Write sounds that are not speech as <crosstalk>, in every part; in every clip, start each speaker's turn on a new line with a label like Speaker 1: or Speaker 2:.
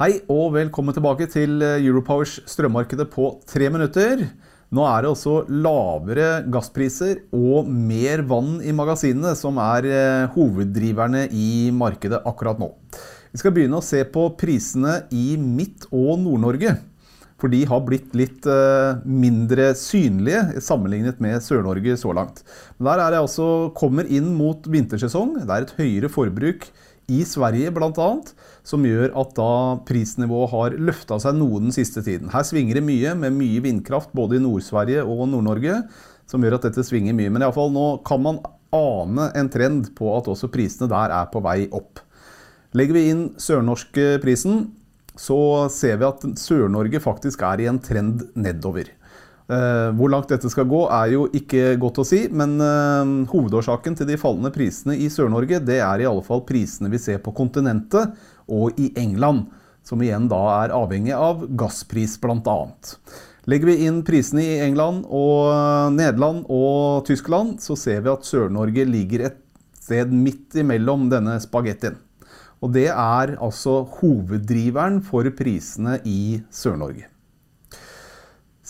Speaker 1: Hei og velkommen tilbake til eh, Europowers strømmarkedet på tre minutter. Nå er det også lavere gasspriser og mer vann i magasinene som er eh, hoveddriverne i markedet akkurat nå. Vi skal begynne å se på prisene i Midt- og Nord-Norge. For de har blitt litt eh, mindre synlige sammenlignet med Sør-Norge så langt. Men der er det altså kommer inn mot vintersesong. Det er et høyere forbruk i Sverige bl.a., som gjør at da prisnivået har løfta seg noe den siste tiden. Her svinger det mye, med mye vindkraft både i Nord-Sverige og Nord-Norge, som gjør at dette svinger mye. Men iallfall nå kan man ane en trend på at også prisene der er på vei opp. Legger vi inn sørnorske prisen, så ser vi at Sør-Norge faktisk er i en trend nedover. Eh, hvor langt dette skal gå er jo ikke godt å si, men eh, hovedårsaken til de fallende prisene i Sør-Norge, det er i alle fall prisene vi ser på kontinentet og i England, som igjen da er avhengig av gasspris bl.a. Legger vi inn prisene i England og eh, Nederland og Tyskland, så ser vi at Sør-Norge ligger et sted midt imellom denne spagettien. Og det er altså hoveddriveren for prisene i Sør-Norge.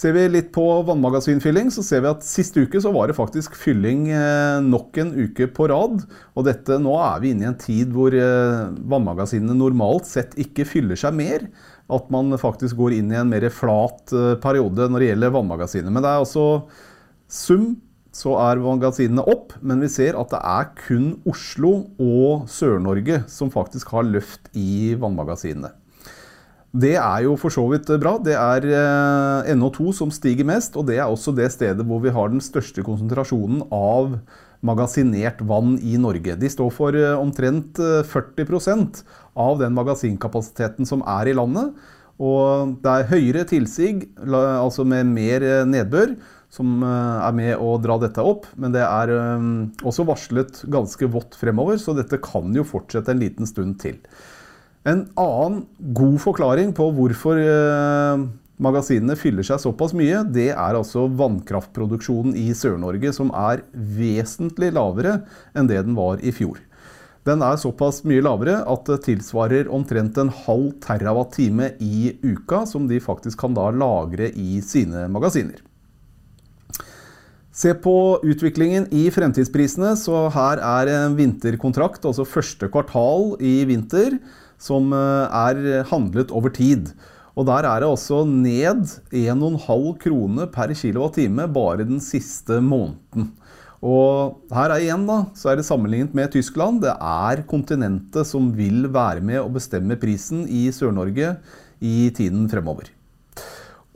Speaker 1: Ser vi litt på vannmagasinfylling, så ser vi at sist uke så var det faktisk fylling eh, nok en uke på rad. Og dette, nå er vi inne i en tid hvor eh, vannmagasinene normalt sett ikke fyller seg mer. At man faktisk går inn i en mer flat eh, periode når det gjelder vannmagasinene. Men det er altså sum så er magasinene opp, men vi ser at det er kun Oslo og Sør-Norge som faktisk har løft i vannmagasinene. Det er jo for så vidt bra. Det er eh, NO2 som stiger mest, og det er også det stedet hvor vi har den største konsentrasjonen av magasinert vann i Norge. De står for eh, omtrent 40 eh, av den magasinkapasiteten som er i landet. Og det er høyere tilsig, altså med mer nedbør, som er med å dra dette opp. Men det er også varslet ganske vått fremover, så dette kan jo fortsette en liten stund til. En annen god forklaring på hvorfor eh, magasinene fyller seg såpass mye, det er altså vannkraftproduksjonen i Sør-Norge, som er vesentlig lavere enn det den var i fjor. Den er såpass mye lavere at det tilsvarer omtrent en halv terawatt-time i uka, som de faktisk kan da lagre i sine magasiner. Se på utviklingen i fremtidsprisene. så Her er en vinterkontrakt, altså første kvartal i vinter som eh, er handlet over tid. Og der er det også ned 1,5 krone per kWt bare den siste måneden. Og her er igjen da, så er det sammenlignet med Tyskland. Det er kontinentet som vil være med å bestemme prisen i Sør-Norge i tiden fremover.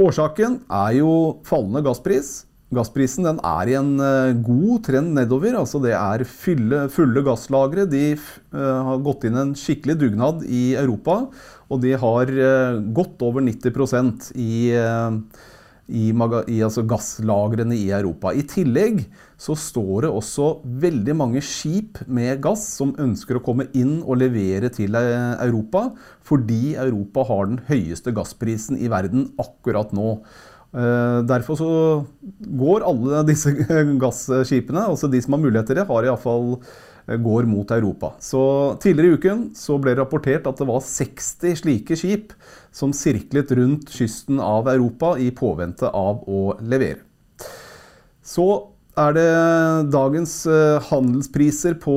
Speaker 1: Årsaken er jo fallende gasspris. Gassprisen er i en eh, god trend nedover. altså Det er fulle, fulle gasslagre. De uh, har gått inn en skikkelig dugnad i Europa. Og de har uh, godt over 90 i, i, i altså gasslagrene i Europa. I tillegg så står det også veldig mange skip med gass som ønsker å komme inn og levere til Europa, fordi Europa har den høyeste gassprisen i verden akkurat nå. Eh, derfor så går alle disse <laughs> gasskipene, altså de som har muligheter, har iallfall eh, går mot Europa. Så Tidligere i uken så ble det rapportert at det var 60 slike skip som sirklet rundt kysten av Europa i påvente av å levere. Så er det dagens eh, handelspriser på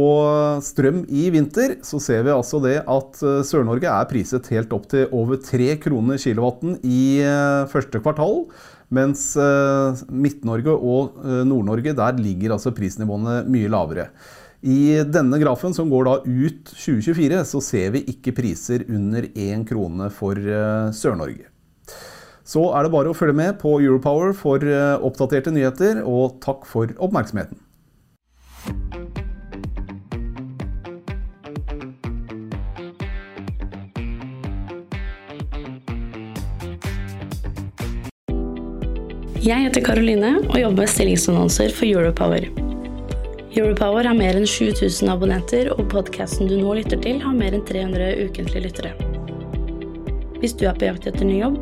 Speaker 1: strøm i vinter, så ser vi altså det at eh, Sør-Norge er priset helt opp til over 3 kroner kilowatten i eh, første kvartal. Mens Midt-Norge og Nord-Norge, der ligger altså prisnivåene mye lavere. I denne grafen, som går da ut 2024, så ser vi ikke priser under 1 krone for Sør-Norge så er det bare å følge med på Europower for eh, oppdaterte nyheter, og takk for oppmerksomheten.
Speaker 2: Jeg heter Karoline og jobber med stillingsannonser for Europower. Europower har mer enn 7000 abonnenter, og podkasten du nå lytter til, har mer enn 300 ukentlige lyttere. Hvis du er på jakt etter ny jobb,